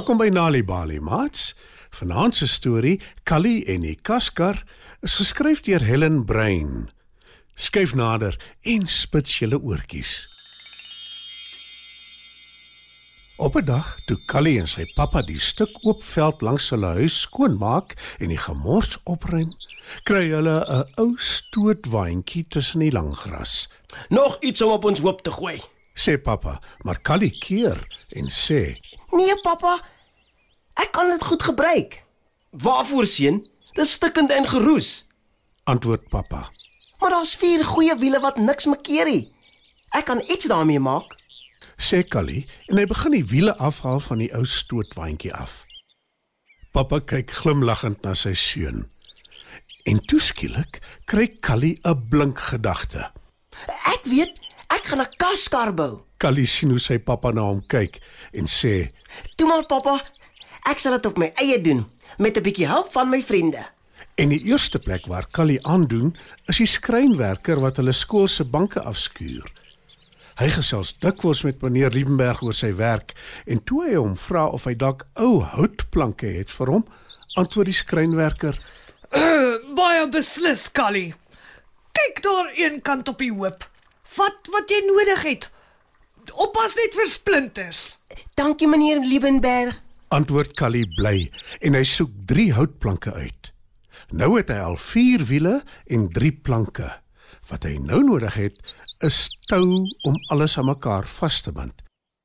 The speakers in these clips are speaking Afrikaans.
Welkom by Nali Bali Mats. Vanaand se storie, Callie en die Kaskar, is geskryf deur Helen Brein. Skyf nader en spits julle oortjies. Op 'n dag toe Callie en sy pappa die stuk oop veld langs hulle huis skoonmaak en die gemors opruim, kry hulle 'n ou stootwaandjie tussen die lang gras. Nog iets om op ons hoop te gooi. Sê pappa, maar Callie keer en sê: Nee, pappa. Ek kan dit goed gebruik. Waarvoor seun? Dis stikkend en geroes. Antwoord pappa. Maar daar's vier goeie wiele wat niks makkeer nie. Ek kan iets daarmee maak. Sê Callie en hy begin die wiele afhaal van die ou stootwaandjie af. Pappa kyk glimlaggend na sy seun. En toeskielik kry Callie 'n blink gedagte. Ek weet, ek gaan 'n kaskar bou. Callie sien hoe sy pappa na hom kyk en sê: Toe maar pappa, ek sal dit op my eie doen met 'n bietjie hulp van my vriende. En die eerste plek waar Callie aandoen, is die skrynwerker wat hulle skool se banke afskuur. Hy gesels dikwels met meneer Liebenberg oor sy werk en toe hy hom vra of hy dalk ou houtplanke het vir hom, antwoord die skrynwerker: Baie beslis, Callie. Kyk daar een kant op die hoop. Vat wat jy nodig het. Oppas net vir splinters. Dankie meneer Liebenberg. Antwoord Callie bly en hy soek 3 houtplanke uit. Nou het hy al 4 wiele en 3 planke. Wat hy nou nodig het, is tou om alles aan mekaar vas te bind.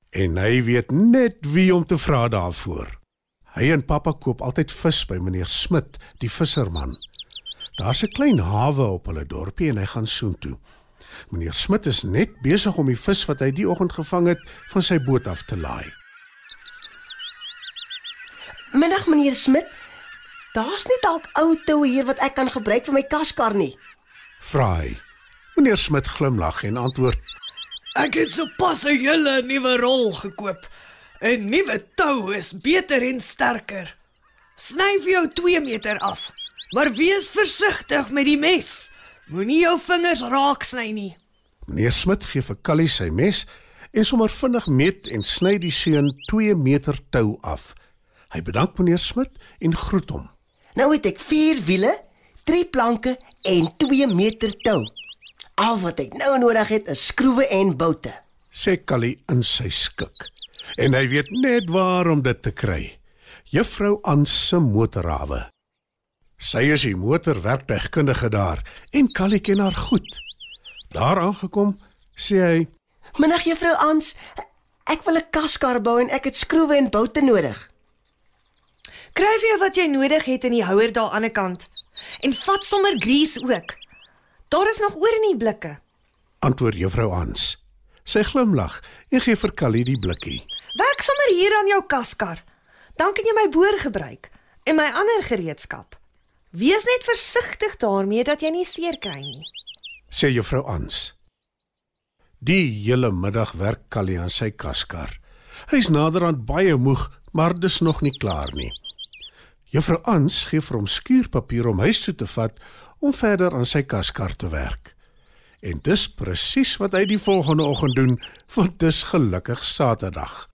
En hy weet net wie om te vra daarvoor. Hy en pappa koop altyd vis by meneer Smit, die visserman. Daar's 'n klein hawe op hulle dorpie en hy gaan soontoe. Meneer Smit is net besig om die vis wat hy die oggend gevang het van sy boot af te laai. Middag meneer Smit. Daar's nie dalk ou toue hier wat ek kan gebruik vir my kaskar nie. Vra hy. Meneer Smit glimlag en antwoord: Ek het sopas 'n hele nuwe rol gekoop. 'n Nuwe tou is beter en sterker. Sny vir jou 2 meter af. Maar wees versigtig met die mes. Moenie jou vingers raak sny nie. Meneer Smit gee vir Callie sy mes en sommer vinnig meet en sny die seun 2 meter tou af. Hy bedank meneer Smit en groet hom. Nou het ek 4 wiele, 3 planke en 2 meter tou. Al wat ek nou nodig het is skroewe en boute. Sê Callie in sy skik. En hy weet net waar om dit te kry. Juffrou Ans se motorhawe. Sy is die motorwerktuigkundige daar en Callie ken haar goed. Daar aangekom, sê hy: Middag juffrou Ans. Ek wil 'n kaskar bou en ek het skroewe en boute nodig. Kry vir jou wat jy nodig het in die houer daar aan die kant. En vat sommer grease ook. Daar is nog oor in die blikke. Antwoord juffrou Ans. Sy glimlag en gee vir Callie die blikkie. Werk sommer hier aan jou kaskar. Dan kan jy my boor gebruik en my ander gereedskap. Wees net versigtig daarmee dat jy nie seer kry nie. Sê juffrou Ans. Die hele middag werk Callie aan sy kaskar. Hy's naderhand baie moeg, maar dis nog nie klaar nie. Juffrou Ans gee vir hom skuurpapier om huis toe te vat om verder aan sy kaskar te werk. En dis presies wat hy die volgende oggend doen, want dis gelukkig Saterdag.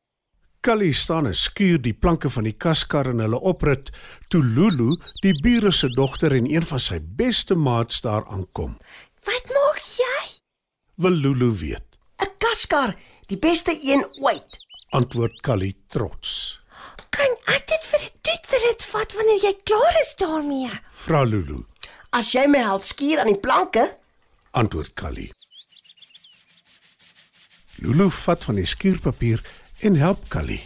Callie staan en skuur die planke van die kaskar in hulle oprit toe Lulu, die bure se dogter en een van sy beste maats daar aankom. Wat maak jy? Wil Lulu weet. 'n Kaskar, die beste een ooit. Antwoord Callie trots. Kan ek dit vir 'n toetsrit vat wanneer jy klaar is daarmee? Vra Lulu. As jy my help skuur aan die planke, Antwoord Callie. Lulu vat van die skuurpapier en help Callie.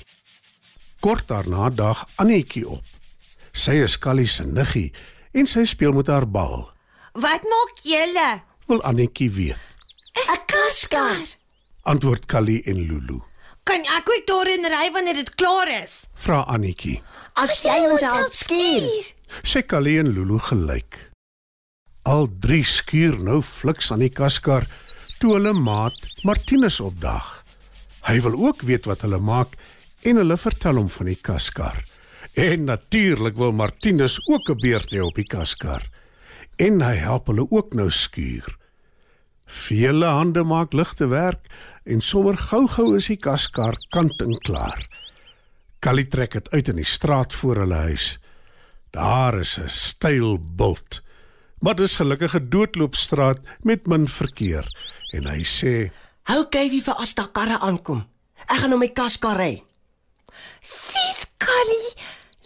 Kort daarna daag Annetjie op. Sy is Callie se niggie en sy speel met haar bal. Wat maak julle? Wil Annetjie weet. 'n kaskar. Antwoord Callie en Lulu. Kan ek ook daarin ry wanneer dit klaar is? Vra Annetjie. As jy ons help skuur. Sê Callie en Lulu gelyk. Al drie skuur nou fliks aan die kaskar toe hulle maat Martinus opdag. Hy wil ook weet wat hulle maak en hulle vertel hom van die kaskar. En natuurlik wil Martinus ook 'n beurt hê op die kaskar. En hy help hulle ook nou skuur. Vele hande maak ligte werk en sommer gou-gou is die kaskar kant en klaar. Kali trek dit uit in die straat voor hulle huis. Daar is 'n styl bult. Maar dis gelukkig 'n doodloopstraat met min verkeer en hy sê: Hou kyfie vir as daar karre aankom. Ek gaan op my kaskar ry. Sis Kali,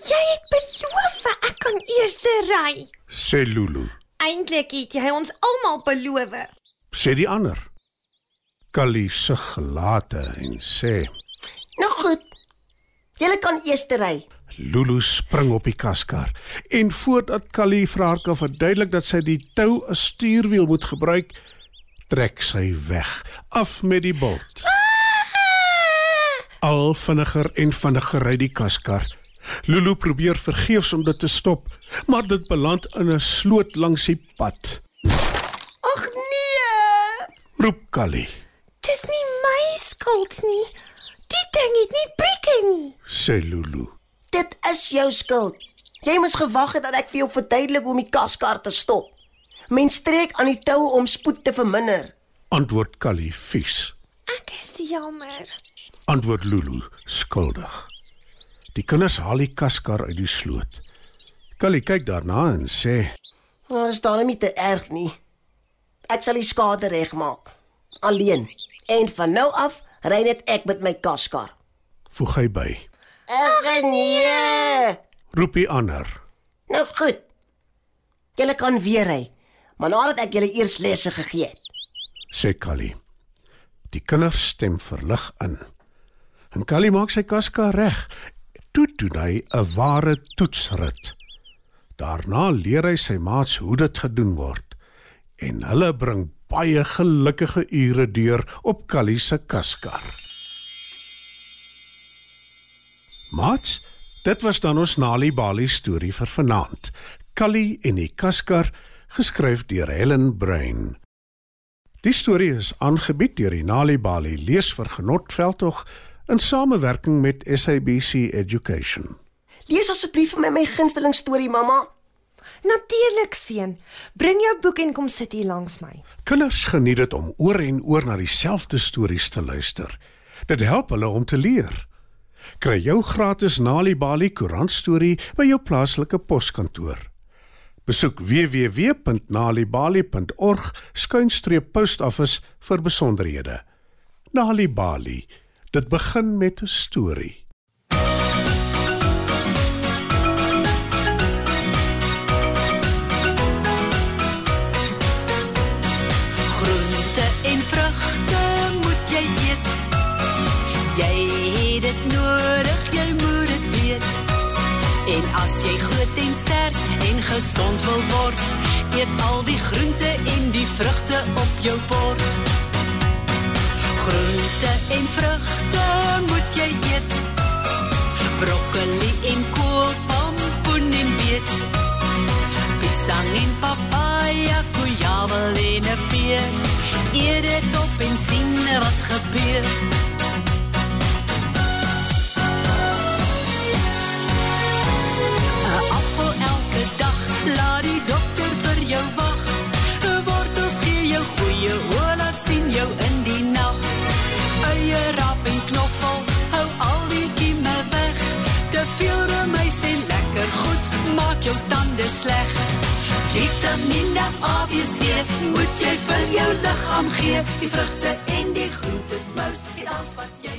jy het beloof ek kan eers ry. "Sê Lulu," Eintlik het jy ons almal beloof. sê die ander. Kali sug gelate en sê: Nou goed. Julle kan eers ry. Lulu spring op die kaskar en voordat Kali vir haar kan verduidelik dat sy die tou as stuurwiel moet gebruik, trek sy weg af met die bult. Al vinniger en vinniger ry die kaskar. Lulu probeer vergeefs om dit te stop, maar dit beland in 'n sloot langs die pad. Ag nee. Roep Kali, Dis nie my skuld nie. Die ding het nie prikke nie. sê Lulu. Dit is jou skuld. Jy moes gewag het dat ek vir jou verduidelik hoe om die kaskar te stop. Mens trek aan die tou om spoed te verminder. Antwoord Kali vies. Ek is jammer. Antwoord Lulu skuldig. Die kinders haal die kaskar uit die sloot. Kali kyk daarna en sê: Nou, Dit is dan nie te erg nie. Ek sal die skade regmaak. Alleen. En van nou af ry net ek met my kaskar. "Voeg hy by." Ag nee. Roep die ander. Nou goed. Julle kan weer ry, maar nadat ek julle eers lesse gegee het. sê Kali. Die kinders stem verlig in. En Kali maak sy kaskar reg. Toe doen hy 'n ware toetsrit. Daarna leer hy sy maats hoe dit gedoen word en hulle bring baie gelukkige ure deur op Kali se kaskar. Maats, dit was dan ons Nali Bali storie vir vanaand. Kali en die kaskar, geskryf deur Helen Brain. Die storie is aangebied deur die Nali Bali leesvergenot veldtog in samewerking met SABC Education. Lees asseblief vir my my gunsteling storie, mamma. Natuurlik, seun. Bring jou boek en kom sit hier langs my. Kinders geniet dit om oor en oor na dieselfde stories te luister. Dit help hulle om te leer. Kry jou gratis Nali Bali koerant storie by jou plaaslike poskantoor. Besoek www.nalibali.org skuinstreep postoffice vir besonderhede. Nali Bali. Dit begin met 'n storie. Groente en vrugte moet jy eet. Jy het dit nodig, En as jy groot en sterk en gesond wil word, eet al die groente en die vrugte op jou bord. Groente en vrugte moet jy eet. Broccoli en kool, pompoen en beet. Pisang en papaya, kujawel en 'n peer. Eet dit op en sien wat gebeur. Sleg. Vitamiene A, B, C, moet jy vir jou liggaam gee. Die vrugte en die groente smous, dit alles wat